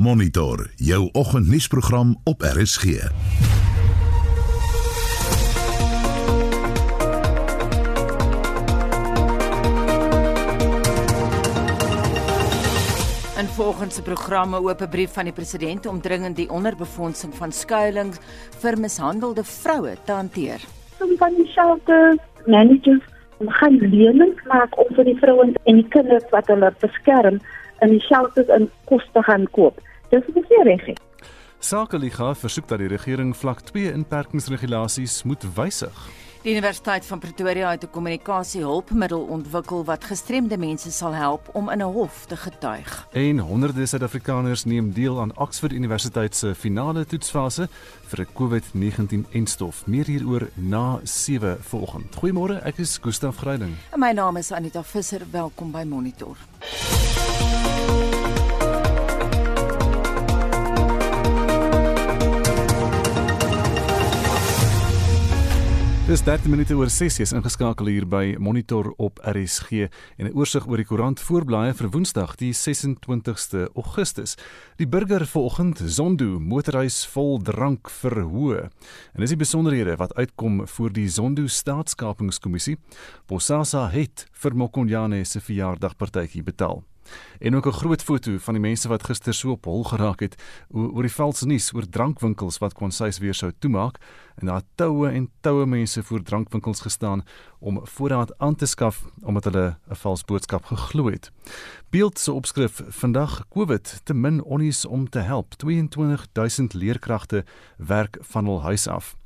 Monitor jou oggendnuusprogram op RSG. In volgens se programme oop 'n brief van die president om dringend die onderbefondsing van skuilings vir mishandelde vroue te hanteer. Som van die shelters managers gaan lenings maak om vir die vrouens en die kinders wat hulle beskerm in die shelters in kos te gaan koop. Dis nie reg nie. Sakeliga versoek dat die regering vlak 2 inperkingsregulasies moet wysig. Die Universiteit van Pretoria het 'n kommunikasiehulpmiddel ontwikkel wat gestremde mense sal help om in 'n hof te getuig. En honderde Suid-Afrikaners neem deel aan Oxford Universiteit se finale toetsfase vir 'n COVID-19 enstof. Meer hieroor na 7 volgende. Goeiemôre, ek is Gustaf Greiding. En my naam is Anita Visser. Welkom by Monitor. Dis 13 minute oor 6 is ingeskakel hier by Monitor op RSG en 'n oorsig oor die koerant voorblaaie vir Woensdag die 26ste Augustus. Die burger vanoggend Zondo motorhuis vol drank verhoë. En dis die besonderhede wat uitkom voor die Zondo staatskapingskommissie. Bosasa het vir Mokonyane se verjaardagpartytjie betaal. En ook 'n groot foto van die mense wat gister so op hol geraak het oor die valse nuus oor drankwinkels wat konsuis weer sou toemaak en daar toue en toue mense voor drankwinkels gestaan om voorraad aan te skaf omdat hulle 'n vals boodskap geglo het. Beeld se opskrif vandag COVID te min onnies om te help 22000 leerkragte werk van hul huis af.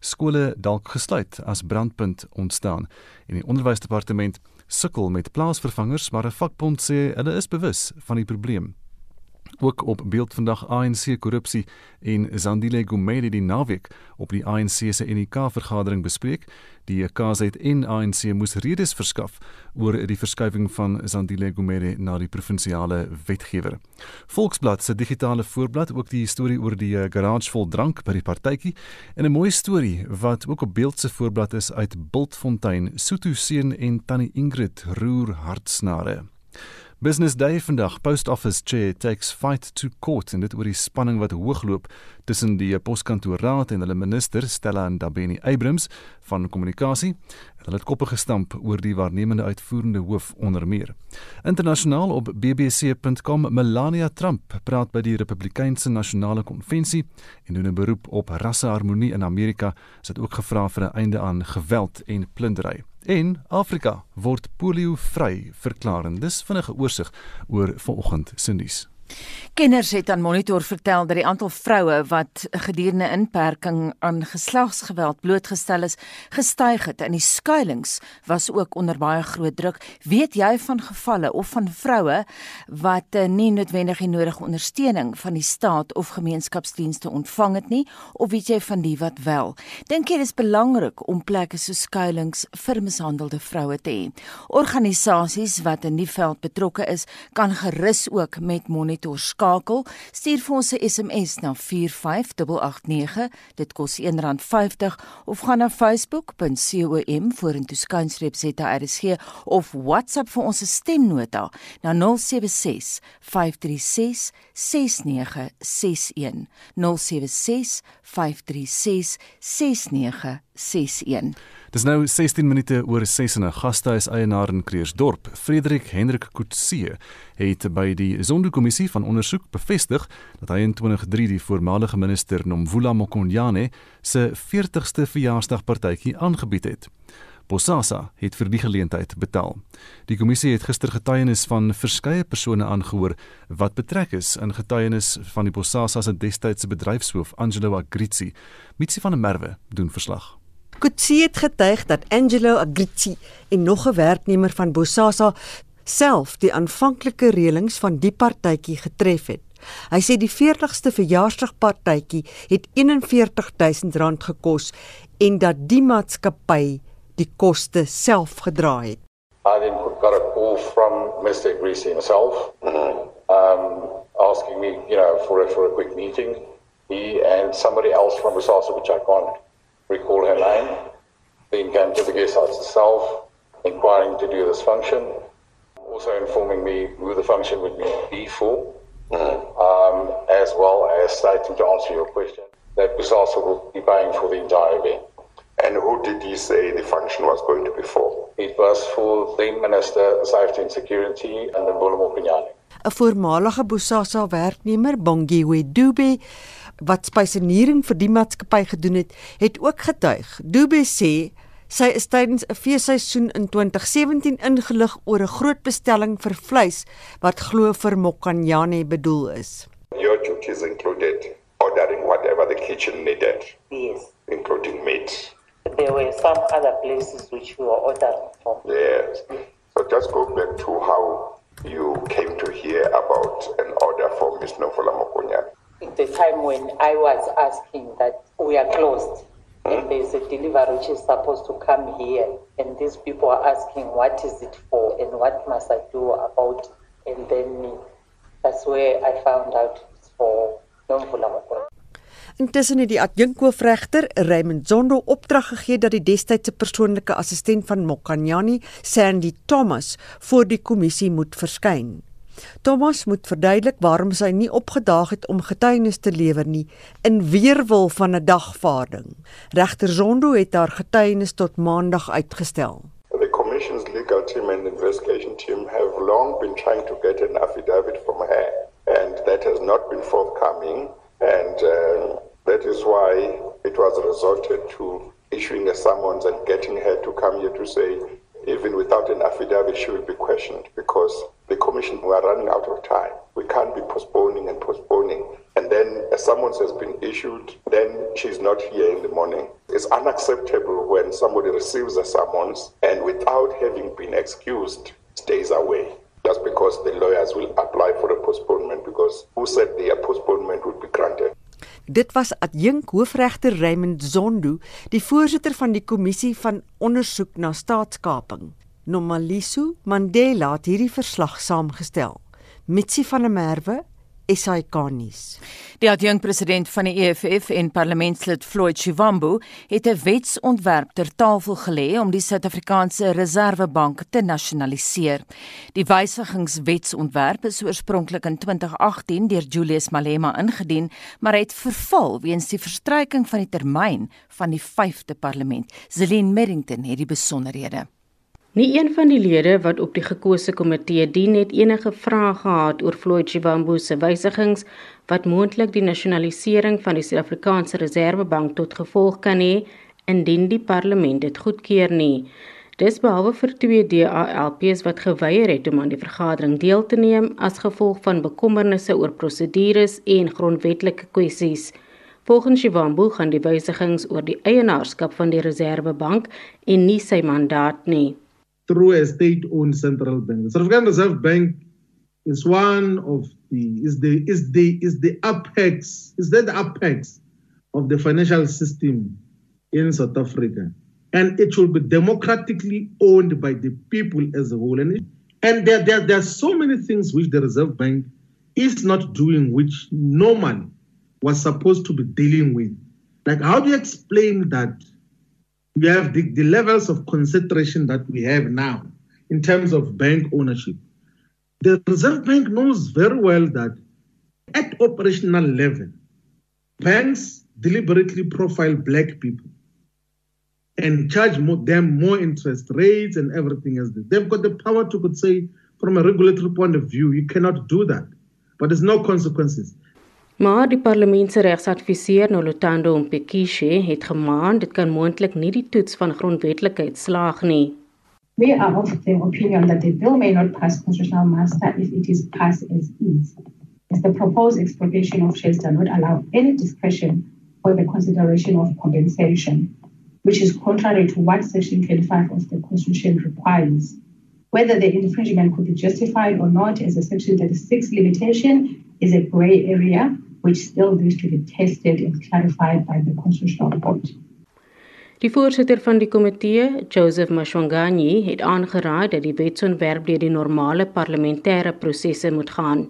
Skole dalk gesluit as brandpunt ontstaan en die onderwysdepartement sukkel met plaasvervangers, maar 'n vakbond sê hulle is bewus van die probleem. Ook op beeld vandag ANC korrupsie en Zandile Gumede die naweek op die ANC se NK vergadering bespreek. Die KZN ANC moes redes verskaf oor die verskuiving van Zandile Gumede na die provinsiale wetgewer. Volksblad se digitale voorblad ook die storie oor die garage vol drank by die partytjie en 'n mooi storie wat ook op beeld se voorblad is uit Bultfontein, Soto seun en tannie Ingrid roer hartsnare. Business Day vandag Post Office Chair takes fight to court en dit oor die spanning wat hoogloop tussen die poskantoorraad en hulle minister Stella Ndabeni Abrams van kommunikasie. Hulle het koppe gestamp oor die waarnemende uitvoerende hoof onder meer. Internasionaal op bbc.com Melania Trump praat by die Republikeinse Nasionale Konvensie en doen 'n beroep op rasseharmonie in Amerika. Sy het ook gevra vir 'n einde aan geweld en plundering. En Afrika word polio-vry verklaar. Dis vinnige oorsig oor vanoggend se nuus. Kenners het aan Monitor vertel dat die aantal vroue wat gedurende inperking aan geslagsgeweld blootgestel is, gestyg het en die skuilings was ook onder baie groot druk. Weet jy van gevalle of van vroue wat eh, nie noodwendig die nodige ondersteuning van die staat of gemeenskapsdienste ontvang het nie, of weet jy van die wat wel? Dink jy dis belangrik om plekke so skuilings vir mishandelde vroue te hê? Organisasies wat in die veld betrokke is, kan gerus ook met Monitor monitor skakel, stuur vir ons 'n SMS na 45889. Dit kos R1.50 of gaan na facebook.com vorentoe skynstreep ZRSG of WhatsApp vir ons stemnota na 076 536 6961 076 536 6961 Dis nou 16 minute oor 6 en 'n gastehuis eienaar in Kreersdorp, Frederik Hendrik Kutse, het by die Zondo-kommissie van ondersoek bevestig dat hy in 2003 die voormalige minister Nomvula Mokonyane se 40ste verjaarsdagpartytjie aangebied het. Bosasa het vir die geleentheid betaal. Die kommissie het gister getuienis van verskeie persone aangehoor wat betrek is in getuienis van die Bosasa se destydse bedryfshoof Angelo Agrizi. Mitsi van der Merwe doen verslag. Kutsi het getuig dat Angelo Agrizi en nog 'n werknemer van Bosasa self die aanvanklike reëlings van die partytjie getref het. Hy sê die 40ste verjaarsdagpartytjie het R41000 gekos en dat die maatskappy die koste self gedra het. I then got a call from Mr. Greasy himself, um, asking me, you know, for a, for a quick meeting. He and somebody else from Bosasa, which I can't recall her name, then came to the guest house itself, inquiring to do this function, also informing me who the function would be for. Um, as well as stating to answer your question that Busasa will be paying for the entire event. And who did he say the function was going to be for? It was for the Minister of Safety and Security and the Bulamo Pinyani. 'n Voormalige Bosasa werknemer, Bongiwe Dube, wat spysenering vir die maatskappy gedoen het, het ook getuig. Dube sê sy is tydens 'n feesseisoen in 2017 ingelig oor 'n groot bestelling vir vleis wat glo vir Mokanyane bedoel is. Your duties included ordering whatever the kitchen needed. Yes. Including meat. There were some other places which we were ordering from. Yes. So just go back to how you came to hear about an order for Ms. Nofola Mokonya. The time when I was asking that we are closed Hmm? and there's a delivery which is supposed to come here and these people are asking what is it for and what must I do about it and then that's where I found out it's for Nomvula Mokonya. Intussen het die adjunkhoofregter Raymond Zondo opdrag gegee dat die destydse persoonlike assistent van Mokanyani, Sandy Thomas, voor die kommissie moet verskyn. Thomas moet verduidelik waarom sy nie opgedaag het om getuienis te lewer nie in weerwil van 'n dagvaarding. Regter Zondo het haar getuienis tot maandag uitgestel. The Commission's legal team and investigation team have long been trying to get an affidavit from her, and that has not been forthcoming. And uh, that is why it was resorted to issuing a summons and getting her to come here to say, even without an affidavit, she will be questioned because the Commission we are running out of time. We can't be postponing and postponing. And then a summons has been issued, then she's not here in the morning. It's unacceptable when somebody receives a summons and without having been excused, stays away. Just because the lawyers will apply for a postponement because who said the postponement would be granted? Dit was adjunk hoofregter Raymond Zondo, die voorsitter van die kommissie van ondersoek na staatskaping. Nomaliso Mandela het hierdie verslag saamgestel. Mitsi van der Merwe, SAK-nuus. Die adjunkpresident van die EFF en parlementslid Floyd Shivambu het 'n wetsontwerp ter tafel gelê om die Suid-Afrikaanse Reserwebank te nasionaliseer. Die wysigingswetsontwerp is oorspronklik in 2018 deur Julius Malema ingedien, maar het verval weens die verstryking van die termyn van die 5de parlement. Zelin Merrington het die besonderhede. Nie een van die lede wat op die gekose komitee dien het enige vrae gehad oor Floyd Shivambu se wysigings wat moontlik die nasionalisering van die Suid-Afrikaanse Reserwebank tot gevolg kan hê indien die parlement dit goedkeur nie. Dis behalwe vir twee DALP's wat geweier het om aan die vergadering deel te neem as gevolg van bekommernisse oor prosedures en grondwetlike kwessies. Volgens Shivambu gaan die wysigings oor die eienaarskap van die Reserwebank en nie sy mandaat nie. Through a state-owned central bank. The South African Reserve Bank is one of the is the is the is the apex is that the apex of the financial system in South Africa, and it will be democratically owned by the people as a whole. And and there, there there are so many things which the Reserve Bank is not doing, which normally was supposed to be dealing with. Like, how do you explain that? We have the, the levels of concentration that we have now in terms of bank ownership. The Reserve Bank knows very well that at operational level, banks deliberately profile black people and charge more, them more interest rates and everything else. They've got the power to could say, from a regulatory point of view, you cannot do that. But there's no consequences. Maar die parlement se regsadviseur Nolotando Mpekishe het gemaan dit kan moontlik nie die toets van grondwetlikheid slaag nie. We are of the opinion that the bill may not pass constitutional muster if it is passed as is, as the proposed expropriation of shares does not allow any discretion for the consideration of compensation, which is contrary to what Section 25 of the Constitution requires. Whether the infringement could be justified or not as a Section 36 limitation is a grey area which still needs to be tested and clarified by the Constitutional Court. Die voorsitter van die komitee, Joseph Mashwanganyi, het aangeraai dat die wetsontwerp deur die normale parlementêre prosesse moet gaan.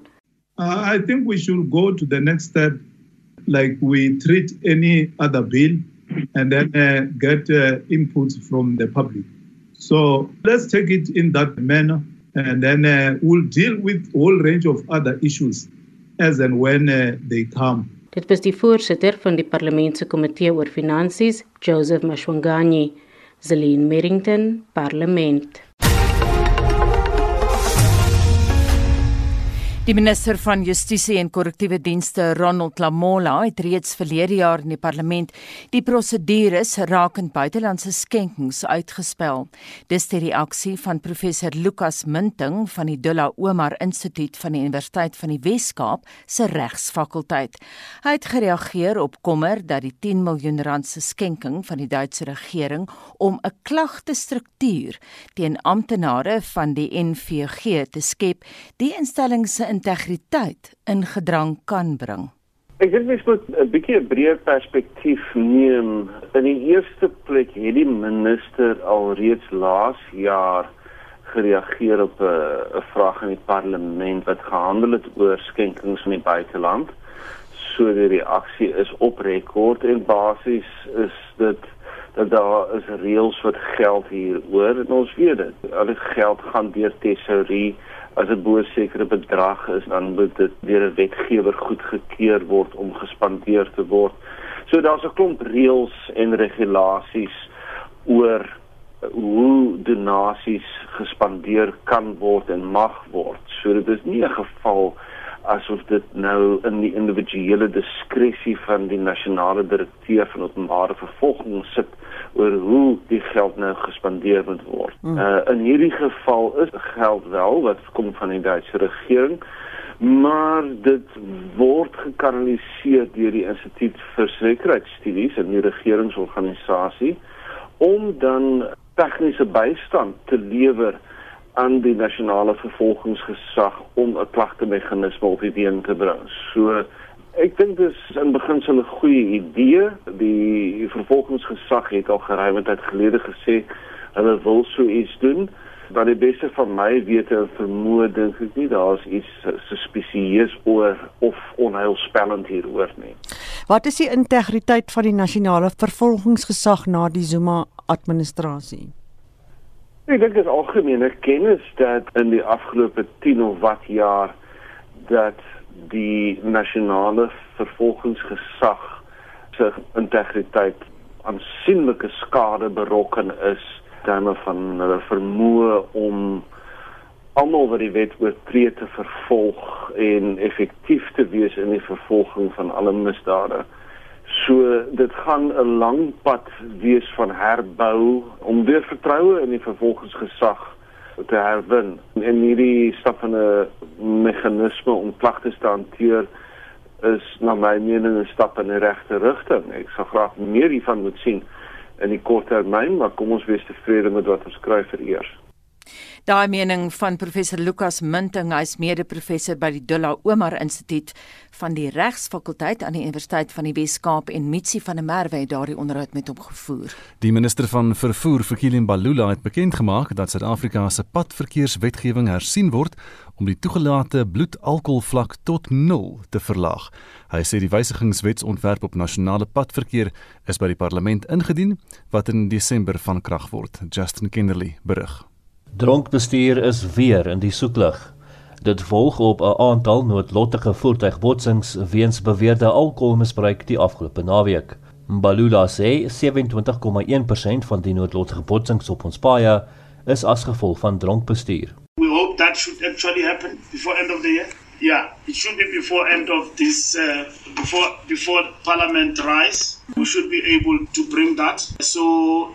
Uh, I think we should go to the next step like we treat any other bill and then uh, get uh, inputs from the public. So let's take it in that manner and then uh, we'll deal with a whole range of other issues as and when uh, they come. Dit was die voorsitter van die Parlement se Komitee oor Finansies, Joseph Mashwangani. Zelin Merrington, Parlement. Die minister van Justisie en Korrektiewe Dienste, Ronald Lamola, het reeds verlede jaar in die parlement die prosedures rakend buitelandse skenkings uitgespel. Dis die reaksie van professor Lukas Minting van die Dulla Omar Instituut van die Universiteit van die Wes-Kaap se regsfakulteit. Hy het gereageer op kommer dat die 10 miljoen rand se skenking van die Duitse regering om 'n klagtestruktuur teen amptenare van die NVG te skep, die instelling se integriteit in gedrang kan bring? Ek dink mens moet 'n bietjie 'n breër perspektief neem. In die eerste plek het die minister alreeds laas jaar gereageer op 'n 'n vraag in die parlement wat gehandel het oor skenkings in die buiteland. So die reaksie is op rekord en basies is dit dat daar is reëls wat geld hieroor en ons weet dit. Al die geld gaan deur tesourie as dit bo 'n sekere bedrag is dan moet dit deur 'n wetgewer goedgekeur word om gespandeer te word. So daar's 'n klomp reëls en regulasies oor hoe donasies gespandeer kan word en mag word. So dit is nie 'n geval asof dit nou in die individuele diskresie van die nasionale direkteur van openbare vervolging sit oor hoe die geld nou gespandeer moet word. Mm. Uh in hierdie geval is geld wel wat kom van die Duitse regering, maar dit word gekanaliseer deur die Instituut vir Sekuriteitsstudies en die regeringsorganisasie om dan tegniese bystand te lewer aan die nasionale vervolgingsgesag om 'n klagtemeganisme op die been te bring. So ek dink dis in beginsel 'n goeie idee. Die vervolgingsgesag het al geruime tyd gelede gesê hulle wil so iets doen. Maar die beste van my wete en vermoë dink ek nie daar's iets suspisieus oor of onheilspellend hieroor nie. Wat is die integriteit van die nasionale vervolgingsgesag na die Zuma administrasie? Ek dink dit is algemene kennis dat in die afgelope 10 of wat jaar dat die nasionale vervolgingsgesag se integriteit aansienlike skade berokken is terme van hulle vermoë om almal wat die wet oortree te vervolg en effektief te wees in die vervolging van alle misdade. So dit gaan 'n lang pad wees van herbou om weer vertroue in die vervolgingsgesag te herwin. En hierdie stap van 'n meganisme om klagtes te hanteer is na my mening 'n stap in die regte rigting. Ek sou graag meer hiervan moet sien in die kort termyn, maar kom ons wees tevrede met wat ons kry vir eers. Daai mening van professor Lukas Minting, hy's mede-professor by die Dulla Omar Instituut van die Regsfakulteit aan die Universiteit van die Wes-Kaap en Mitsi van der Merwe het daardie onderhoud met hom gevoer. Die minister van vervoer, Fikile Mbalula, het bekend gemaak dat Suid-Afrika se padverkeerswetgewing hersien word om die toegelate bloedalkoholvlak tot 0 te verlaag. Hy sê die wysigingswetsontwerp op nasionale padverkeer is by die parlement ingedien wat in Desember van krag word. Justin Kennerly berig. Dronkbestuur is weer in die soeklig. Dit volg op 'n aantal noodlottige voertuigbotsings weens beweerde alkoholmisbruik die afgelope naweek. Mbalula sê 27,1% van die noodlottige botsings op ons paaie is as gevolg van dronkbestuur. We hope that should actually happen before end of the year. Yeah, it should be before end of this uh, before before parliament rise. We should be able to bring that. So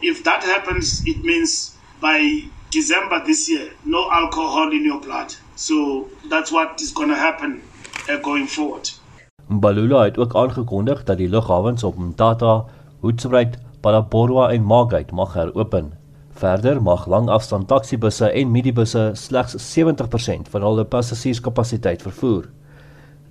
if that happens it means by December this year, no alcohol in your blood. So that's what is going to happen uh, going forward. Mbalula het ook aangekondig dat die lughawens op Mtata, Hoedspruit, Palaborwa en Magate mag heropen. Verder mag langafstand taksibusse en minibusse slegs 70% van hulle passasierskapasiteit vervoer.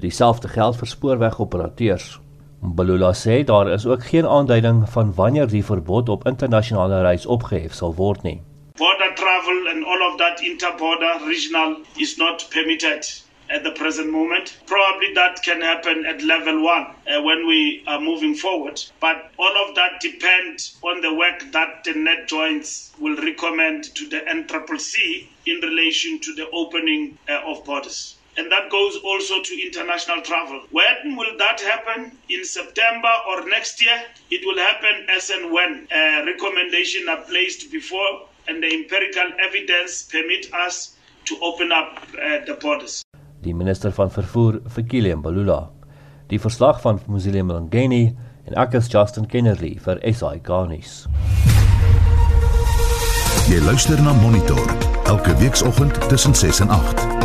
Dieselfde geld vir spoorwegoperateurs. Mbalula sê daar is ook geen aanduiding van wanneer die verbod op internasionale reis opgehef sal word nie. Travel and all of that inter-border regional is not permitted at the present moment. Probably that can happen at level one uh, when we are moving forward. But all of that depends on the work that the net joints will recommend to the NCCC in relation to the opening uh, of borders. and that goes also to international travel. When will that happen? In September or next year? It will happen as and when a recommendation are placed before and the empirical evidence permit us to open up uh, the borders. Die minister van vervoer, Fikile Mbalula. Die verslag van Museum Langeni en ek is Justin Kennerly vir SI Garnis. Jy luister na Monitor elke weekoggend tussen 6 en 8.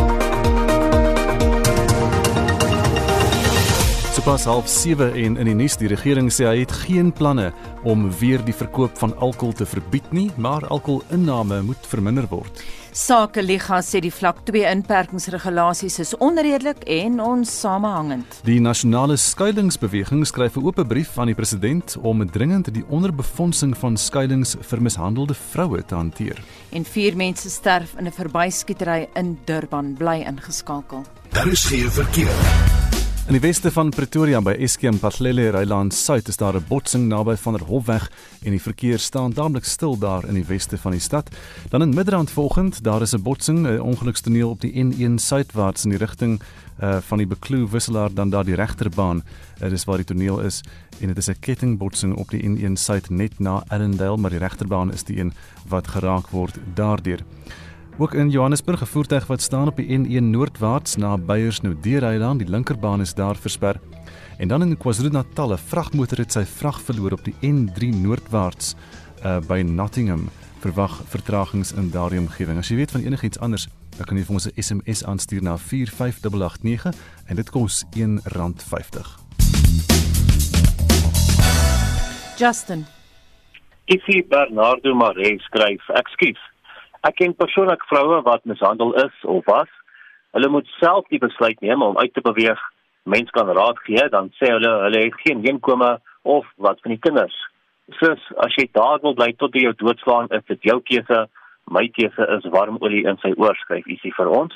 Sopas half 7 en in die nuus die regering sê hy het geen planne om weer die verkoop van alkohol te verbied nie, maar alkoholinname moet verminder word. Sake Liga sê die vlak 2 inperkingsregulasies is onredelik en onsamehangend. Die nasionale skuilingsbeweging skryf 'n oop brief aan die president om dringend die onderbefondsing van skuilings vir mishandelde vroue te hanteer. En 4 mense sterf in 'n verbyskietery in Durban bly ingeskakel. Daar is geen verkeer. In die weste van Pretoria by Eskom Patlele Ryland Suid is daar 'n botsing naby van der Hofweg en die verkeer staan dadelik stil daar in die weste van die stad. Dan in Midrand volgend, daar is 'n botsing, 'n ongelukstoneel op die N1 suidwaarts in die rigting uh van die Bekloo wisselaar dan daar die regterbaan. Dit uh, is waar die toneel is en dit is 'n kettingbotsing op die N1 suid net na Allendale, maar die regterbaan is die een wat geraak word daardeur. Ook in Johannesburg 'n voertuig wat staan op die N1 noordwaarts na Beyersnou Deereiland, die linkerbaan is daar versper. En dan in KwaZulu-Natal, 'n vragmotor het sy vrag verloor op die N3 noordwaarts uh, by Nottingham. Verwag vertragings in daardie omgewing. As jy weet van enigiets anders, dan kan jy vir ons 'n SMS aanstuur na 45889 en dit kos R1.50. Justin. Isie Bernardo Maree skryf: "Ekskuus, Ek ken persoonlik vroue wat mishandel is of was. Hulle moet self die besluit neem om uit te beweeg. Mens kan raad gee, dan sê hulle hulle het geen inkomste of wat van die kinders. Sis, as jy daar wil bly tot jy jou doodslaan, is dit jou keuse. My keuse is warm olie in sy oor skryf isie vir ons.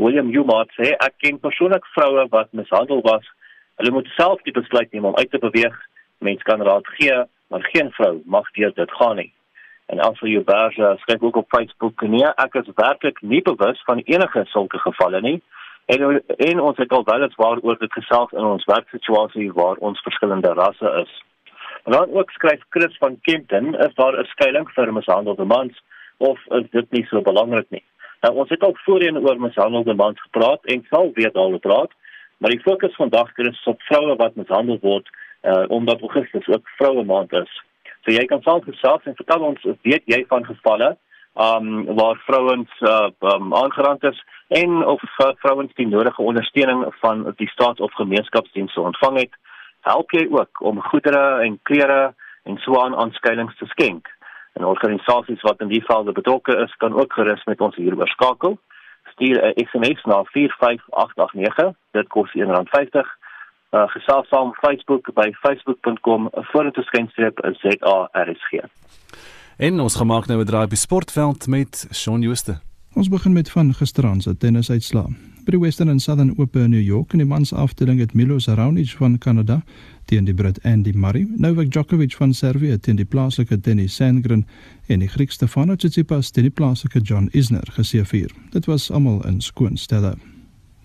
William Humart sê ek ken persoonlik vroue wat mishandel was. Hulle moet self die besluit neem om uit te beweeg. Mens kan raad gee, maar geen vrou mag deur dit gaan nie en Alfred Uberge skryf ook op Facebook nee ek is werklik nie bewus van enige sulke gevalle nie. En en ons het al wel eens waaroor dit gesels in ons werksituasie waar ons verskillende rasse is. En dan ook skryf Chris van Kempton is daar 'n skuilings vir mishandelde mans of is dit nie so belangrik nie? Nou ons het al voorheen oor mishandelde mans gepraat en sal weer daaroor praat maar die fokus vandag is op vroue wat mishandel word uh, omdat Augustus ook vroue maand is So jy kan self gesels en vertel ons weet jy van gevalle um waar vrouens uh, um aangerand is en of uh, vrouens die nodige ondersteuning van die staat of gemeenskapsdienste ontvang het. Help jy ook om goedere en klere en so aan aanskuilings te skenk. En organisasies wat in die geval betrokke is, kan ook gerus met ons hieroor skakel. Stuur 'n SMS na 45889. Dit kos R1.50 uh, gesels saam Facebook by facebook.com vorentoe skynstreep ZARSG. En ons gemaak nou 'n draai by sportveld met Shaun Jooste. Ons begin met van gisteraand se tennisuitslae. By die Western and Southern Open in New York in die mans afdeling het Milos Raonic van Kanada teen die Brit Andy Murray, Novak Djokovic van Servië teen die plaaslike Denis Sandgren en die Griek Stefanos Tsitsipas teen die plaaslike John Isner geseëvier. Dit was almal in skoon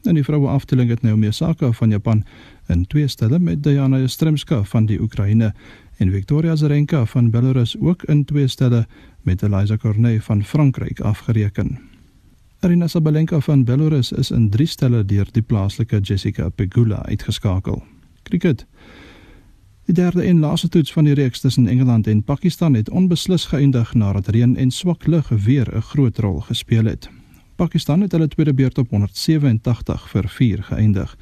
In die vroue afdeling het Naomi Osaka van Japan in twee stelle met Diana Jastremska van die Oekraïne en Victoria Azarenka van Belarus ook in twee stelle met Eliza Cornet van Frankryk afgereken. Arina Sabalenka van Belarus is in drie stelle deur die plaaslike Jessica Pegula uitgeskakel. Kriket. Die derde en laaste toets van die reeks tussen Engeland en Pakistan het onbeslis geëindig nadat reën en swak lug weer 'n groot rol gespeel het. Pakistan het hulle tweede beurt op 187 vir 4 geëindig.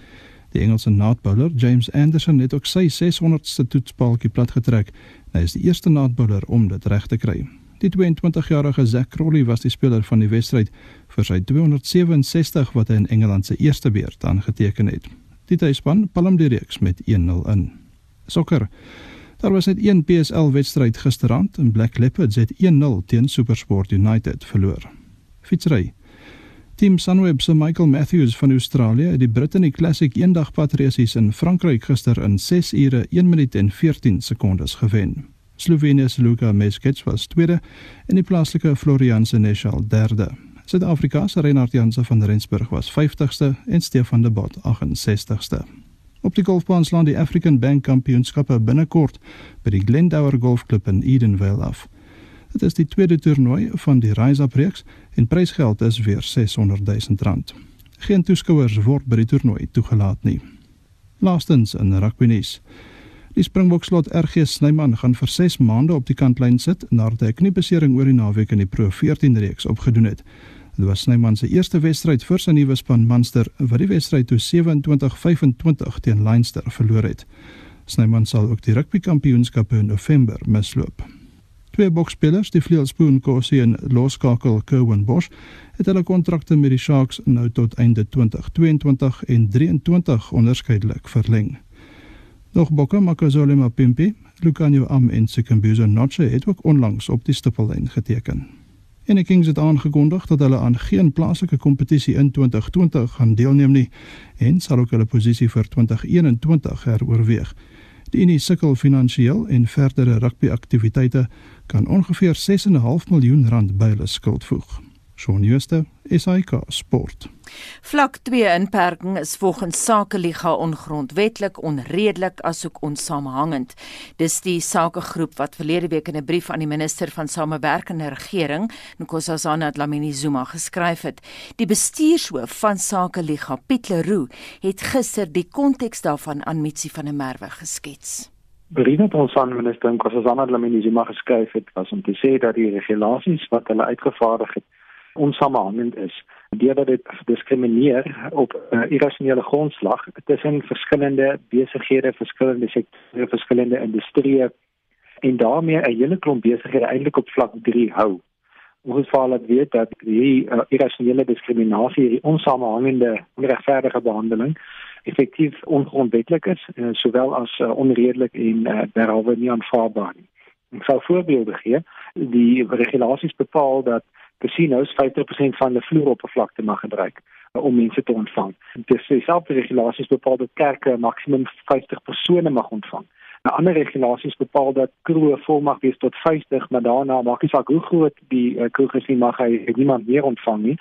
Die Engelse naadbouler James Anderson het ook sy 600ste toetspaaltjie platgetrek. Hy is die eerste naadbouler om dit reg te kry. Die 22-jarige Zack Crowley was die speler van die wedstryd vir sy 267 wat hy in Engeland se eerste beurt aangeteken het. Die tuisspan palm die reeks met 1-0 in. Sokker. Daar was net een PSL wedstryd gisterand en Black Leopards het 1-0 teen SuperSport United verloor. Fietsry. Team Sunweb se Michael Matthews van Australië het die Britte in die Classic eendagpadresies in Frankryk gister in 6 ure 1 minuut en 14 sekondes gewen. Slovenië se Luka Meskets was tweede en die plaaslike Florian Senechal derde. Suid-Afrika se Reinhard Jansen van Rensburg was 50ste en Stefan de Bot 68ste. Op die golfbaan slaan die African Bank Kampioenskappe binnekort by die Glendower Golfklub in Edenvale af. Dit is die tweede toernooi van die Rise Up reeks en prysgeld is weer 600 000 rand. Geen toeskouers word by die toernooi toegelaat nie. Laastens in rugby nuus. Die Springbok slot RG Snyman gaan vir 6 maande op die kantlyn sit nadat hy 'n kniebesering oor die naweek in die Pro 14 reeks opgedoen het. Dit was Snyman se eerste wedstryd vir sy nuwe span Munster wat die wedstryd toe 27-25 teen Leinster verloor het. Snyman sal ook die rugby kampioenskappe in November misloop. Twee boksspelers, die vleuelspoon Kossie en loskakel Cowan Bosch, het hulle kontrakte met die Sharks nou tot einde 2022 en 23 onderskeidelik verleng. Nog Bokke Makazole Mapimpi, Lucanio Am en Sikambuzo Notche het ook onlangs op die stippellyn geteken. En die Kings het aangekondig dat hulle aan geen plaaslike kompetisie in 2020 gaan deelneem nie en sal ook hulle posisie vir 2021 heroorweeg. Die Unie sukkel finansiëel en verdere rugbyaktiwiteite kan ongeveer 6,5 miljoen rand by hulle skuld voeg. Shaun Schuster, SAK Sport. Vlak 2 inperking is volgens Sakeliga ongrondwetlik, onredelik asook onsamehangend. Dis die sakegroep wat verlede week in 'n brief aan die minister van Samewerkende Regering, Nkosazana Dlamini Zuma, geskryf het. Die bestuurshoof van Sakeliga, Piet Leroux, het gister die konteks daarvan aan Mitsi van der Merwe geskets. Brief wat ons aan minister Nkosazana Dlamini Zuma geskryf het, was om te sê dat die regulasies wat hulle uitgevaardig het onsamehangend is deurdat dit diskrimineer op 'n uh, irrasionele grondslag tussen verskillende besighede, verskillende sektore, verskillende industrieë en daarmee 'n hele klomp besighede eintlik op vlak 3 hou. Ons sal laat weet dat die uh, irrasionele diskriminasie, die onsamehangende onregverdige behandeling effektief ongrondwettig is, uh, sowel as uh, onredelik en uh, derhalwe nie aanvaarbaar nie. Ek sal voorbeelde gee. Die regulasies bepaal dat casinos 50% van die vloeroppervlakte mag gebruik uh, om mense te ontvang. Dis dieselfde regulasies bepaal dat kerke maksimum 50 persone mag ontvang. Nou ander regulasies bepaal dat kroë vol mag wees tot 50, maar daarna maak nie saak hoe groot die uh, kroeg is nie, mag hy niemand meer ontvang nie.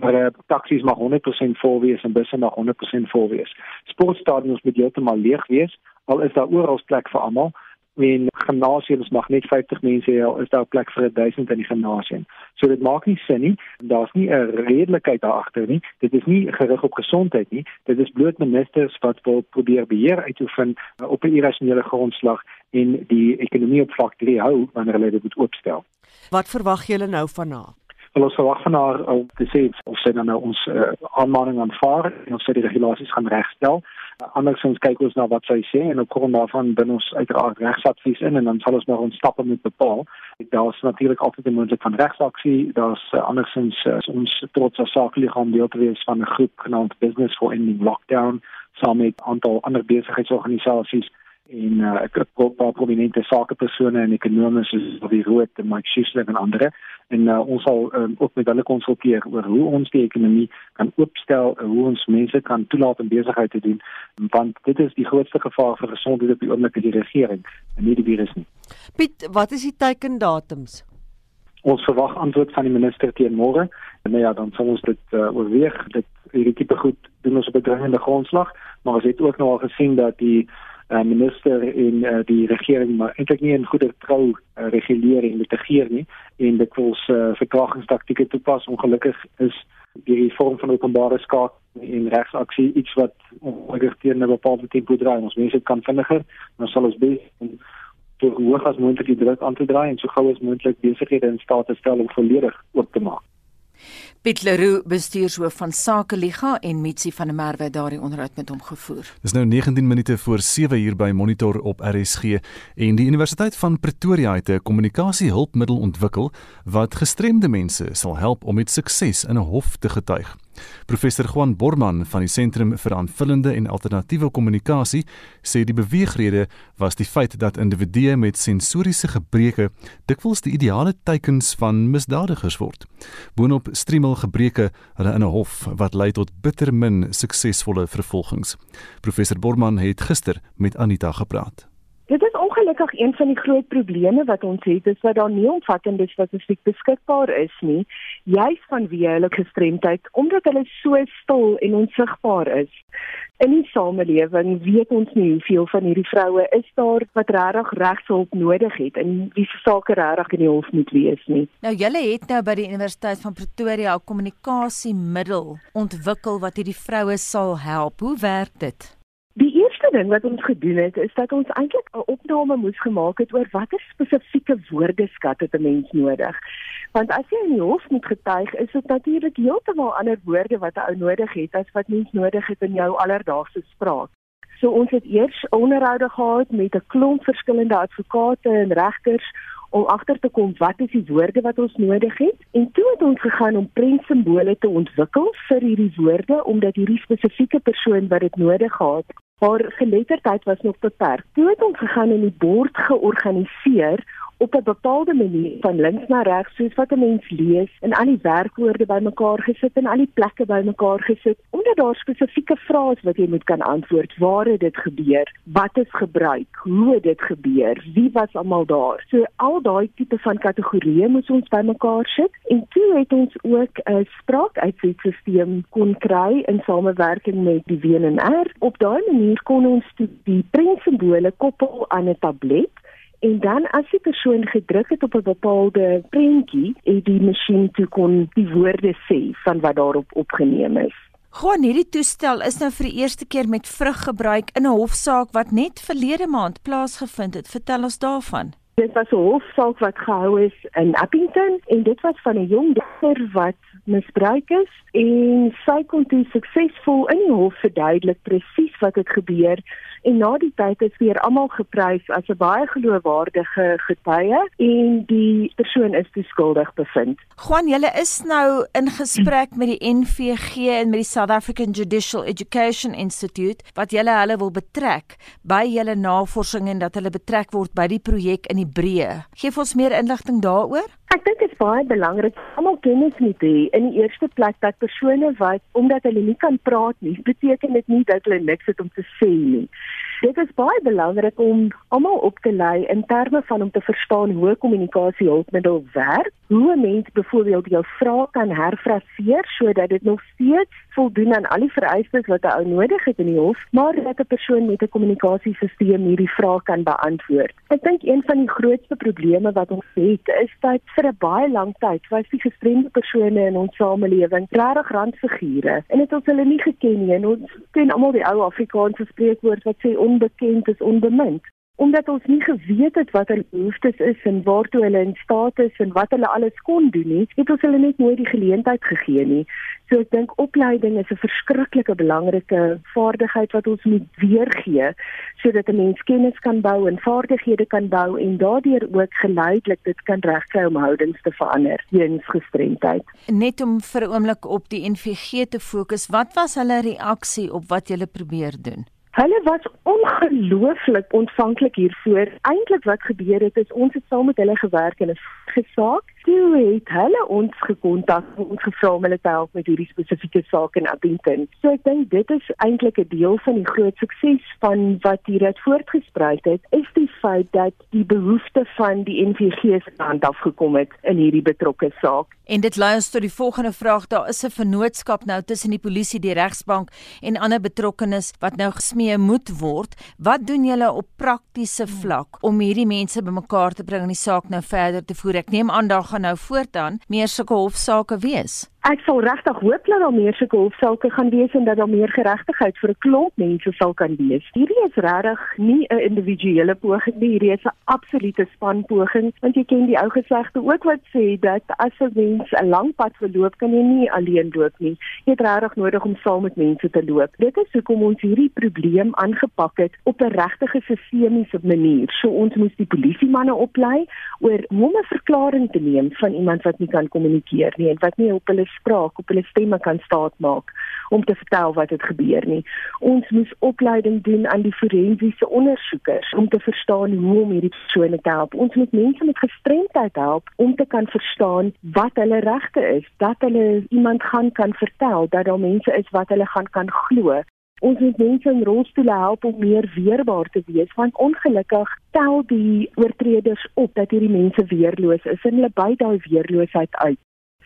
Maar uh, taksies mag 100% vol wees en busse mag 100% vol wees. Sportstadions moet heeltemal leeg wees, al is daar oral plek vir almal en gimnasiums mag net 50 mense hê, is daar plek vir 1000 in die gimnasium. So dit maak nie sin nie. Daar's nie 'n redelikheid daar agter nie. Dit is nie gerig op gesondheid nie. Dit is bloot ministers wat wil probeer beheer uitoefen uh, op 'n irrasionele grondslag en die ekonomie op vlak 3 hou wanneer hulle dit moet oopstel. Wat verwag julle nou van haar? Wel ons verwag van haar om te sê of sy dan nou ons uh, aanmaning aanvaar en of sy die regulasies gaan regstel andersins kyk ons na wat sy sê en op grond daarvan bin ons uiteraard regsadvies in en dan sal ons maar ons stappe moet bepaal. Daar's natuurlik altyd 'n moontlikheid van regsaksie. Daar's uh, andersins uh, ons trots as sakeliggaam deel te wees van 'n groep genaamd Business for Ending Lockdown saam met 'n aantal ander besigheidsorganisasies en uh, ek het ook baie prominente sakepersone en ekonome soos die Rood en Mike Schuster en ander en uh, ons sal um, ook met hulle konsulteer oor hoe ons die ekonomie kan oopstel en hoe ons mense kan toelaat om besigheid te doen want dit is die grootste gevaar vir gesondheid op die oomblik in die regering en nie die virus nie. Piet, wat is die teikendatums? Ons verwag antwoord van die minister teen môre en nou ja, dan sal ons dit uh, oorweeg. Dit hierdie tipe goed doen ons op 'n dringende grondslag, maar ons het ook nou al gesien dat die uh, minister en uh, die regering maar eintlik nie in goeie trou uh, reguleer en mitigeer nie. En dit wil se uh, vertragingstaktieke toepas. Ongelukkig is die reform van openbare skaak en regsaksie iets wat ongelukkig teen 'n bepaalde tempo draai. Ons mense kan vinniger maar sal ons be om te hoog as moontlik die druk aan te draai en so gou as moontlik besighede in staat te stel om volledig oop te maak Piet Leroux bestuurshoof van Sake Liga en Mitsi van der Merwe daardie onderhoud met hom gevoer. Dis nou 19 minute voor 7 uur by Monitor op RSG en die Universiteit van Pretoria het 'n kommunikasiehulpmiddel ontwikkel wat gestremde mense sal help om met sukses in 'n hof te getuig. Professor Juan Borman van die Sentrum vir Aanvullende en Alternatiewe Kommunikasie sê die beweegrede was die feit dat individue met sensoriese gebreke dikwels die ideale teikens van misdadigers word. Boonop stremel gebreke hulle in 'n hof wat lei tot bitter min suksesvolle vervolgings. Professor Borman het gister met Anita gepraat. Dit is ongelukkig een van die groot probleme wat ons het, is dat daar nie omvattende statistiek beskikbaar is nie, juis vanweë hulle gestremdheid omdat hulle so stil en onsigbaar is. In die samelewing weet ons nie hoeveel van hierdie vroue is daar wat regtig regshulp nodig het en wie se sake regtig in die hof moet wees nie. Nou julle het nou by die Universiteit van Pretoria 'n kommunikasiemiddel ontwikkel wat hierdie vroue sal help. Hoe werk dit? Eerste ding wat ons gedoen het is dat ons eintlik 'n opname moes gemaak het oor watter spesifieke woordeskat het 'n mens nodig. Want as jy in die hof moet getuig, is dit natuurlik heeltemal ander woorde wat 'n ou nodig het as wat mens nodig het in jou alledaagse spraak. So ons het eers onderhoude gehad met 'n klomp verskillende advokate en regters om agter te kom wat is die woorde wat ons nodig het en toe het ons gegaan om prentsimbole te ontwikkel vir hierdie woorde omdat hierdie spesifieke persoon wat dit nodig gehad haar geletterdheid was nog beperk. Toe het ons gegaan en die bord georganiseer op 'n bepaalde manier van links na regs soos wat 'n mens lees en al die werkwoorde bymekaar gesit en al die plekke bymekaar gesit omdat daar spesifieke vrae is wat jy moet kan antwoord waar het dit gebeur wat is gebruik hoe het dit gebeur wie was almal daar. So al daai tipe van kategorieë moet ons bymekaar sit en toe het ons ook 'n spraakuitsetstelsel kon kry in samewerking met die WNR op daai manier kon ons die prentsimbole koppel aan 'n tablet En dan as die persoon gedruk het op 'n bepaalde prentjie, het die masjien toe kon die woorde sê van wat daarop opgeneem is. Gewoon hierdie toestel is nou vir die eerste keer met vrug gebruik in 'n hofsaak wat net verlede maand plaasgevind het. Vertel ons daarvan. Dit was 'n hofsaak wat gehou is in Appington en dit was van 'n jong dogter wat misbruik is en sy kon toe suksesvol in die hof verduidelik presies wat het gebeur en na die tyd is weer almal geprys as 'n baie geloofwaardige getuie en die persoon is skuldig bevind. Juan, julle is nou in gesprek met die NVG en met die South African Judicial Education Institute wat julle hulle wil betrek by julle navorsing en dat hulle betrek word by die projek in die breë. Geef ons meer inligting daaroor. Ek dink dit is baie belangrik almal kennis moet hê in die eerste plek dat persone wat omdat hulle nie kan praat nie, beteken dit nie dat hulle niks het om te sê nie. Dit is baie belangrik om almal op te lei in terme van om te verstaan hoe kommunikasie hulpmiddel werk, hoe 'n mens byvoorbeeld jou vrae kan herfraseer sodat dit nog steeds voldoen aan al die vereistes wat 'n ou nodig het in die hof, maar dat 'n persoon met 'n kommunikasiesisteem hierdie vrae kan beantwoord. Ek dink een van die grootste probleme wat ons het, is dat vir 'n baie lang tyd was die gestremde persone in ons samelewing regtig randfigure en dit ons hulle nie geken nie. En ons ken almal die ou Afrikaanse spreekwoord wat sê onbekend is onbemind omdat ons nie geweet het wat hulle behoeftes is en waartoe hulle in staat is en wat hulle alles kon doen nie, het ons hulle net nooit die geleentheid gegee nie. So ek dink opleiding is 'n verskriklike belangrike vaardigheid wat ons moet weergee sodat 'n mens kennis kan bou en vaardighede kan bou en daardeur ook geleidelik dit kan regkry om houdings te verander teens gestremdheid. Net om vir 'n oomblik op die NVG te fokus, wat was hulle reaksie op wat jy probeer doen? Hulle was ongelooflik ontvanklik hiervoor. Eintlik wat gebeur het is ons het saam met hulle gewerk in 'n gesaak toe het hulle ons gekontak om ons gevra om hulle te help met hierdie spesifieke saak in Abington. So ek dink dit is eintlik 'n deel van die groot sukses van wat hieruit voortgespruit het, is die feit dat die behoefte van die NVG se kant af gekom het in hierdie betrokke saak. En dit lei ons tot die volgende vraag: daar is 'n vennootskap nou tussen die polisie, die regsbank en ander betrokkenes wat nou gesmee moet word. Wat doen julle op praktiese vlak om hierdie mense bymekaar te bring en die saak nou verder te voer? Ek neem aan daar gaan nou voortaan meer sulke hofsaake wees. Ek sal regtig hoop dat daar meer sulke hofsaake gaan wees en dat daar meer geregtigheid vir 'n klomp mense sal kan wees. Hierdie is regtig nie 'n individuele poging nie, hierdie is 'n absolute spanpoging want jy ken die ou gesegde ook wat sê dat as 'n mens 'n lang pad verloop, kan jy nie alleen loop nie. Jy het regtig nodig om saam met mense te loop. Dit is hoekom ons hierdie probleem aangepak het op 'n regtige sistemiese manier. So ons moes die polisiemanne oplei oor hoe om 'n verklaring te neem van iemand wat nie kan kommunikeer nie en wat nie op hulle spraak op hulle stemme kan staat maak om te vertel wat het gebeur nie. Ons moes opleiding doen aan die forensiese ondersoekers om te verstaan hoe om hierdie persone te help. Ons moet mense met gestremdheid help om te kan verstaan wat hulle regte is, dat hulle iemand gaan kan vertel dat daar mense is wat hulle gaan kan glo Ons moet mense in rolstoele help om meer weerbaar te wees want ongelukkig tel die oortreders op dat hierdie mense weerloos is en hulle by daai weerloosheid uit.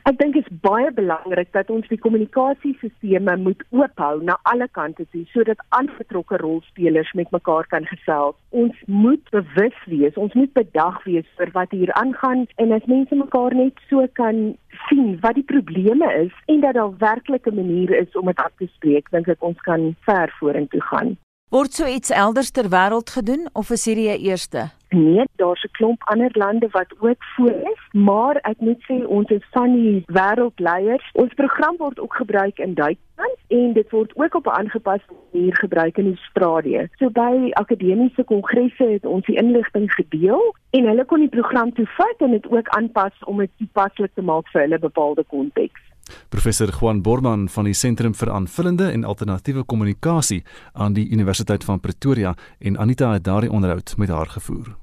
Ek dink dit is baie belangrik dat ons die kommunikasiesisteme moet oophou na alle kante toe sodat alle betrokke rolspelers met mekaar kan gesels. Ons moet bewus wees, ons moet bedag wees vir wat hier aangaan en as mense mekaar net so kan sien wat die probleme is en dat daar werklik 'n manier is om dit aan te spreek, dink ek ons kan ver vorentoe gaan. Word so iets elders ter wêreld gedoen of is hierdie 'n eerste? Nee, daar's 'n klomp ander lande wat ook voor is, maar ek moet sê ons is van die wêreldleiers. Ons program word ook gebruik in Duitsland en dit word ook op 'n aangepaste manier gebruik in Australië. So by akademiese kongresse het ons die inligting gedeel en hulle kon die program toevat en dit ook aanpas om dit toepaslik te maak vir hulle bepaalde konteks. Professor Juan Borman van die Sentrum vir Aanvullende en Alternatiewe Kommunikasie aan die Universiteit van Pretoria en Anita het daardie onderhoud met haar gevoer.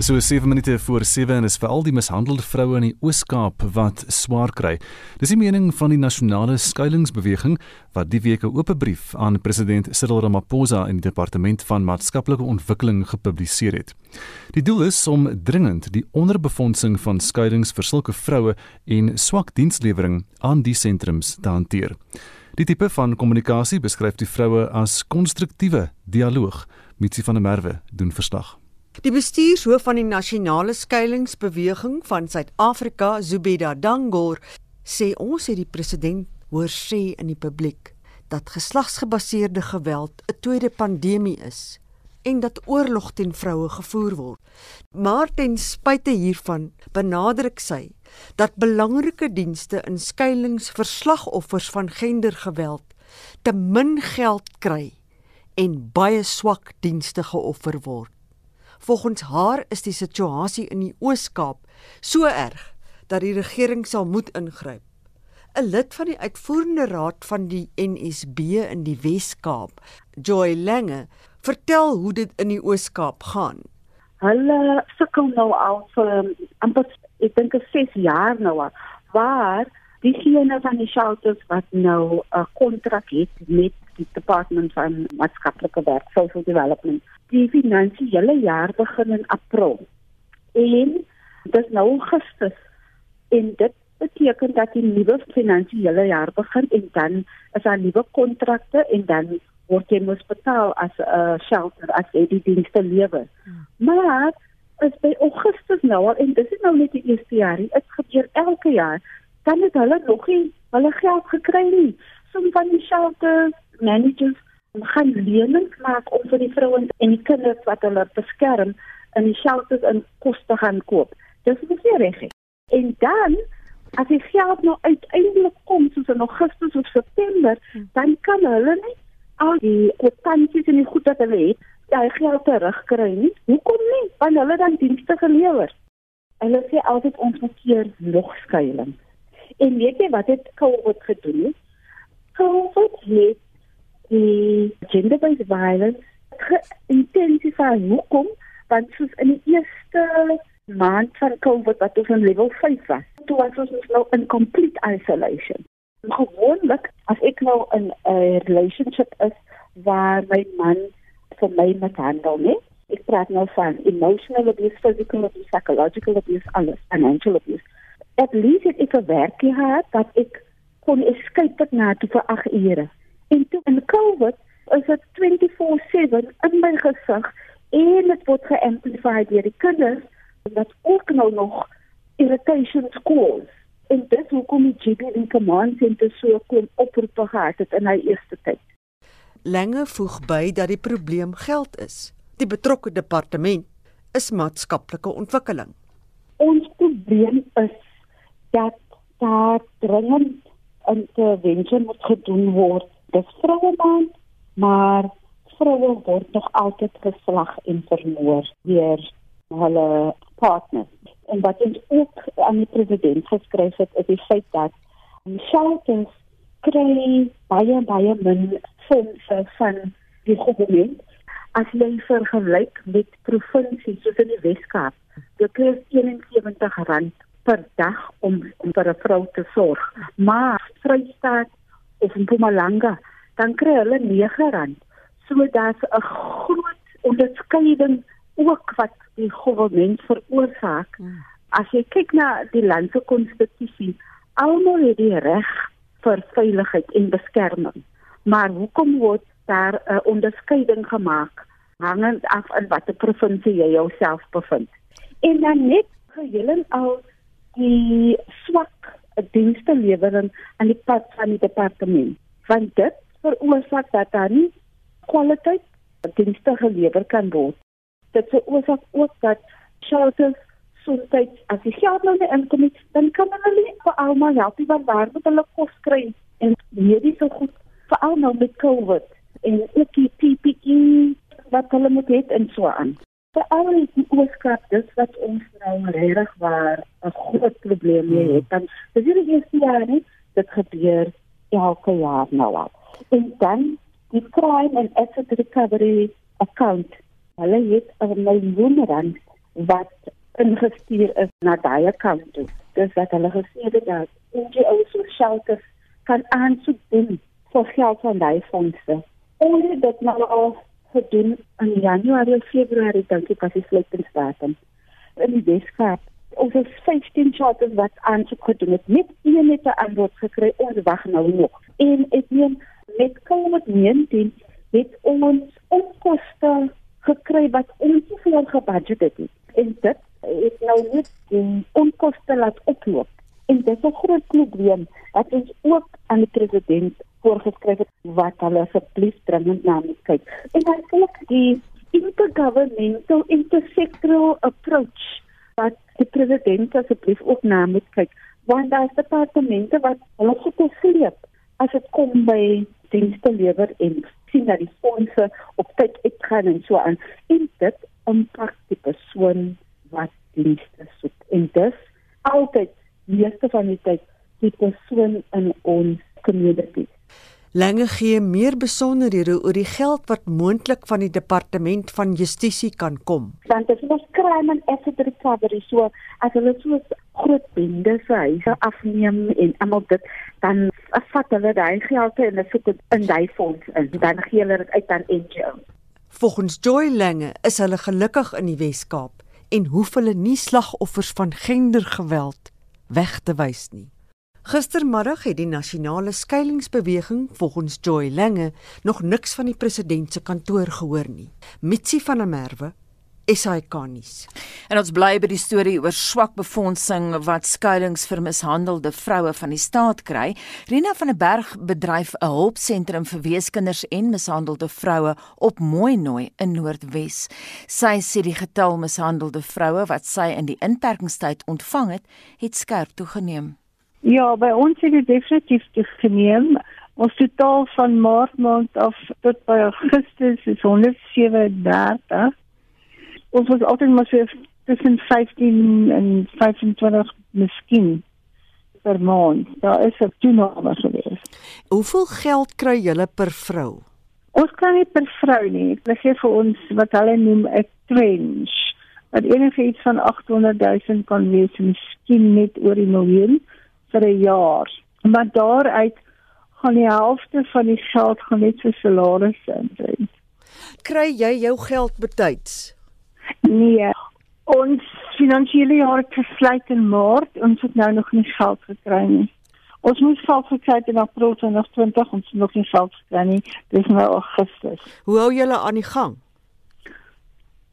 So 7 minute voor 7 en is vir al die mishandelde vroue in die Oos-Kaap wat swaar kry. Dis die mening van die nasionale skuilingsbeweging wat die week 'n oop brief aan president Cyril Ramaphosa in die departement van maatskaplike ontwikkeling gepubliseer het. Die doel is om dringend die onderbefondsing van skuilings vir sulke vroue en swak dienslewering aan die sentrums te hanteer. Die tipe van kommunikasie beskryf die vroue as konstruktiewe dialoog. Mitsi van der Merwe doen verslag. Die bestuurshoof van die nasionale skuilingsbeweging van Suid-Afrika, Zubeda Dangor, sê ons het die president hoor sê in die publiek dat geslagsgebaseerde geweld 'n tweede pandemie is en dat oorlog teen vroue gevoer word. Maar ten spyte hiervan benadruk sy dat belangrike dienste in skuilings vir slagoffers van gendergeweld te min geld kry en baie swak dienste geoffer word. Volgens haar is die situasie in die Oos-Kaap so erg dat die regering sal moet ingryp. 'n Lid van die uitvoerende raad van die NSB in die Wes-Kaap, Joy Lange, vertel hoe dit in die Oos-Kaap gaan. Hulle sukkel nou al vir amper ek dink 6 jaar nou al, waar diegene van die shelters wat nou 'n kontrak het met die departement van maatskaplike werk, social development die finansiële jaar begin in April. En dis nou Augustus en dit beteken dat die nuwe finansiële jaar begin en dan is daar nuwe kontrakte en dan word jy mos betaal as 'n uh, shelter as jy die dienste lewer. Hmm. Maar as by Augustus nou al en dis nou net die eerste jaar, dit gebeur elke jaar, dan het hulle nog nie hulle geld gekry nie. Sommige van die shelter managers gaan lenings maak om vir die vrouens en die kinders wat hulle beskerm in die shelters en kos te gaan koop. Dis nie reg nie. En dan as die geld nou uiteindelik kom soos in Augustus of September, dan kan hulle nie al die kwitansies en die goed wat hulle het, daai geld terugkry nie. Hoekom nie? Want hulle dan dienste gelewer. Hulle sê altyd ons moet keer nog skuilings. En weet jy wat het COVID gedoen? COVID het die gender-based violence intensify hoekom? Want soos in die eerste maand van COVID wat ons in level 5 was toe was ons nou in complete isolation. Gewoonlik as ek nou in 'n relationship is waar my man vir my met handel nie ek praat nou van emotional abuse physical abuse psychological abuse alles financial abuse at least ek het 'n werk gehad dat ek kon escape na toe vir 8 ure En toe in COVID is dit 24/7 in my gesig en dit word geamplifieer deur die kinders wat ook nou nog irritation scores. En dit hoekom die GBV command center so kom oproep gehad het in hy eerste tyd. Lenge voeg by dat die probleem geld is. Die betrokke departement is maatskaplike ontwikkeling. Ons probleem is dat daar dringend 'n intervensie moet gedoen word dis vroue maand, maar vroue word nog altyd geslag en vermoor deur hulle partners. En wat ons ook aan die president geskryf het, is die feit dat shelters kry baie baie min fondse van die regering as jy vergelyk met provinsies soos in die Weskaap. Dit kry R71 per dag om om vir 'n vrou te sorg. Maar Vrystaat of Mpumalanga, dan kry hulle R9. So daar's 'n groot onderskeiding ook wat die regering veroorsaak. As jy kyk na die land se konstitusie, almal het die reg vir veiligheid en beskerming. Maar hoekom word daar 'n onderskeiding gemaak hangend af in watter provinsie jy jouself bevind? En dan net geheel al die swak dienste lewering aan die pad van die departement. Want dit veroorsaak dat daar nie kwaliteit dienste gelewer kan word. Dit veroorsaak ook dat shelters soms as die geld nou nie inkom nie, dan kan hulle nie vir almal help want waar moet hulle kos kry en hierdie so goed vir almal met COVID en ook die PPE wat hulle moet hê en so aan. Vir al die oorskrap dis wat ons nou regtig waar 'n groot probleem mee het. Dan dis hierdie eerste jaar nie dit gebeur elke jaar nou al. En dan die crime and asset recovery account. Hulle het 'n miljoen rand wat ingestuur is na daai account toe. Dis wat hulle gesê het dat NGO's so shelters kan aansoek doen vir geld van daai fondse. Ons het dit nou al gedoen in Januarie of Februarie dink ek as die sluitingsdatum. In die Weskaap ons het 15 shelters wat aansoek gedoen het. Net een het 'n antwoord gekry. Ons wag nou nog. En ek meen met COVID-19 het ons onkoste gekry wat ons nie voor gebudget het nie. En dit het nou net die onkoste laat oploop. En dit is 'n groot probleem wat ons ook aan die president voorgeskryf het wat hulle asseblief dringend na moet kyk. En dan sê ek die intergovernmental intersectoral approach wat die president asseblief ook na moet kyk. Want daar is departemente wat hulle gesleep as dit kom by dienste lewer en sien dat die fondse op tyd uitgaan en so aan. En dit impak die persoon wat dienste soek. En dis altyd meeste van die tyd die persoon in ons community. Lange gee meer besonderhede oor die geld wat moontlik van die departement van justisie kan kom. Want dit is crime and asset recovery so as hulle so groot bendes huise afneem en almal dit dan afvat hulle daai geld en sit dit in daai fonds en dan gee hulle dit uit aan NGO. Volgens Joy Lange is hulle gelukkig in die Wes-Kaap en hoef hulle nie slagoffers van gendergeweld weg te wys nie. Gistermiddag het die nasionale skuilingsbeweging volgens Joy Lange nog niks van die president se kantoor gehoor nie. Mitsi van der Merwe SAK nuus. En ons bly by die storie oor swak befondsing wat skuilings vir mishandelde vroue van die staat kry. Rina van der Berg bedryf 'n hulpsentrum vir weeskinders en mishandelde vroue op Mooinooi in Noordwes. Sy sê die getal mishandelde vroue wat sy in die inperkingstyd ontvang het, het skerp toegeneem. Ja, by ons het dit definitief toegeneem. Ons totaal van Maart maand af tot by Augustus is 137 ons was altyd maar so tussen 15 en 25 miskien per maand. Daar is 'n toename gewees. Hoeveel geld kry julle per vrou? Ons kry nie per vrou nie. Hulle gee vir ons wat hulle noem 'n trench. Wat enige iets van 800 000 kan wees, miskien net oor die miljoen vir 'n jaar. Maar daaruit gaan die helfte van die geld gaan net vir salarisse in. Kry jy jou geld betyds? Nee, ons finansiële jaar het gesluit in Maart. Ons het nou nog nie geld gekry nie. Ons moet geld gekry het in April 2020, ons het nog nie geld gekry nie. Dis nou Augustus. Hoe hou julle aan die gang?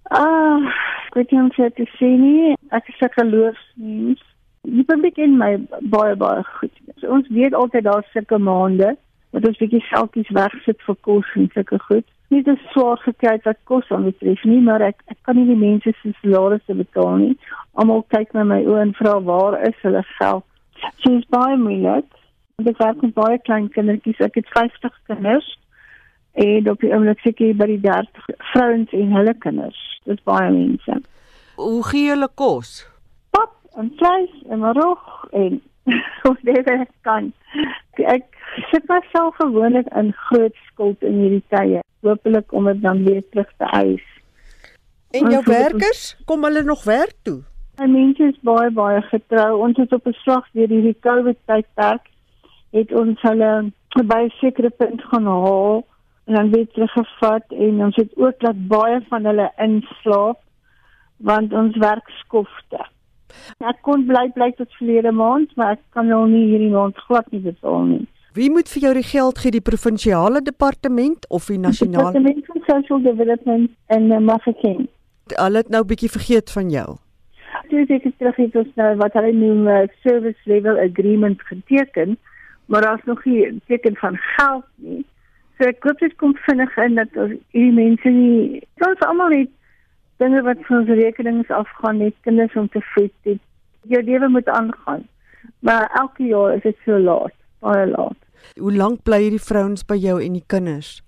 Ah, ek weet nie hoe om te sê nie. Ek is 'n geloofsmens. Die publiek in my baie baie goed. So, ons weet altyd daar sulke maande wat ons bietjie geldjies wegsit vir kos en sulke goed nie te swaar gekry wat kos aan betref nie, maar ek ek kan nie die mense se salarisse betaal nie. Almal kyk na my oë en vra waar is hulle geld? So is baie moeilik. Ek werk met baie klein kindertjies. Ek het 50 kinders en op die oomblik sit ek by die 30 vrouens en hulle kinders. Dit is baie mense. Hoe gee hulle kos? En vleis en rog en hoe dit kan. Ek sit myself gewoonlik in groot skuld in hierdie tye hopelik om dit dan weer terug te eis. En jou werkers, kom hulle nog werk toe? En mense is baie baie getrou. Ons het op 'n slag deur hierdie COVID tydperk het ons hulle by 'n sekere punt gaan haal en dan weer teruggevat en ons het ook laat baie van hulle inslaap want ons werk skofte. Ek kon bly bly tot verlede maand, maar ek kan nou nie hierdie maand glad nie betaal nie. Wie moet vir jou die geld gee, die provinsiale departement of die nasionale departement van social development en uh, Mafeking? Hulle het nou 'n bietjie vergeet van jou. Dis ek het terug het ons nou wat hulle noem 'n uh, service level agreement geteken, maar daar's nog nie teken van geld nie. So ek koop dit kom vinnig in dat ons hierdie mense nie ons almal net dinge wat van ons rekenings afgaan net kinders om te voed dit jou lewe moet aangaan. Maar elke jaar is dit so laat baie laat. Hoe lank bly hierdie vrouens by jou en die kinders?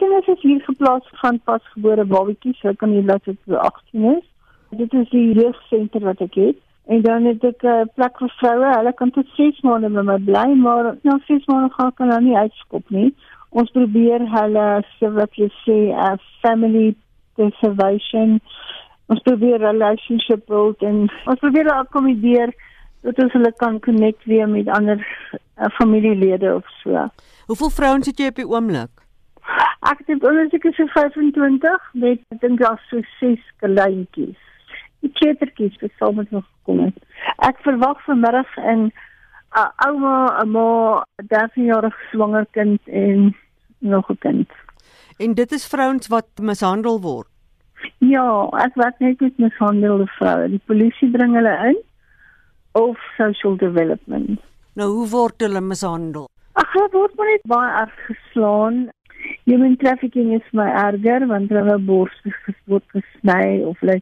Kinders is hier geplaas gaan pasgebore babatjies hulle kan hier laat dit 18 is. Dit is die jeugdsentrum wat ek het. En dan het ek 'n uh, plek vir vroue. Hulle kan tot 6 maande met my bly maar na 6 maande gaan kan hulle nie uitskop nie. Ons probeer hulle so wat jy sê 'n uh, family conservation. Ons probeer relationship build en ons probeer akkommodeer dat ons hulle kan connect weer met ander uh, familielede of so. Hoeveel vrouens het jy op die oomblik? Ek het ondersoek is so 25 met ek dink daar's so 6 kleintjies. Die kleutertjies wat saam met nog gekom het. Ek verwag vanmiddag in 'n uh, ouma, 'n ma, 'n 13-jarige swanger kind en nog 'n kind. En dit is vrouens wat mishandel word. Ja, ek werk net met mishandelde vroue. Die polisie bring hulle in of social development. Nou hoe word hulle mishandel? Ag, hulle word maar net baie erg geslaan. Human trafficking is my erger want hulle bors word gesny of hulle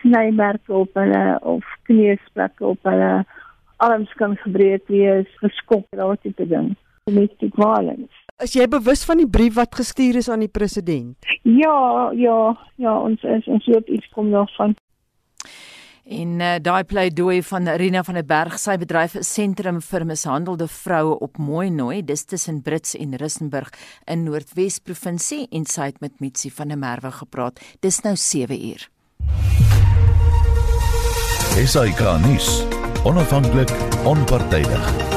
snymerke op hulle of kneesplekke op hulle arms kan gebreek wees, geskop, daardie tipe ding. Domestic violence. Is jy bewus van die brief wat gestuur is aan die president? Ja, ja, ja, ons is ons hoop iets kom nog van. En uh, daai pleidooi van Rina van der Berg, sy bedryf 'n sentrum vir mishandelde vroue op Mooinooi, dis tussen Brits en Rissenburg in Noordwes provinsie en sy het met Mitsi van der Merwe gepraat. Dis nou 7 uur. SAK nuus. Onafhanklik, onpartydig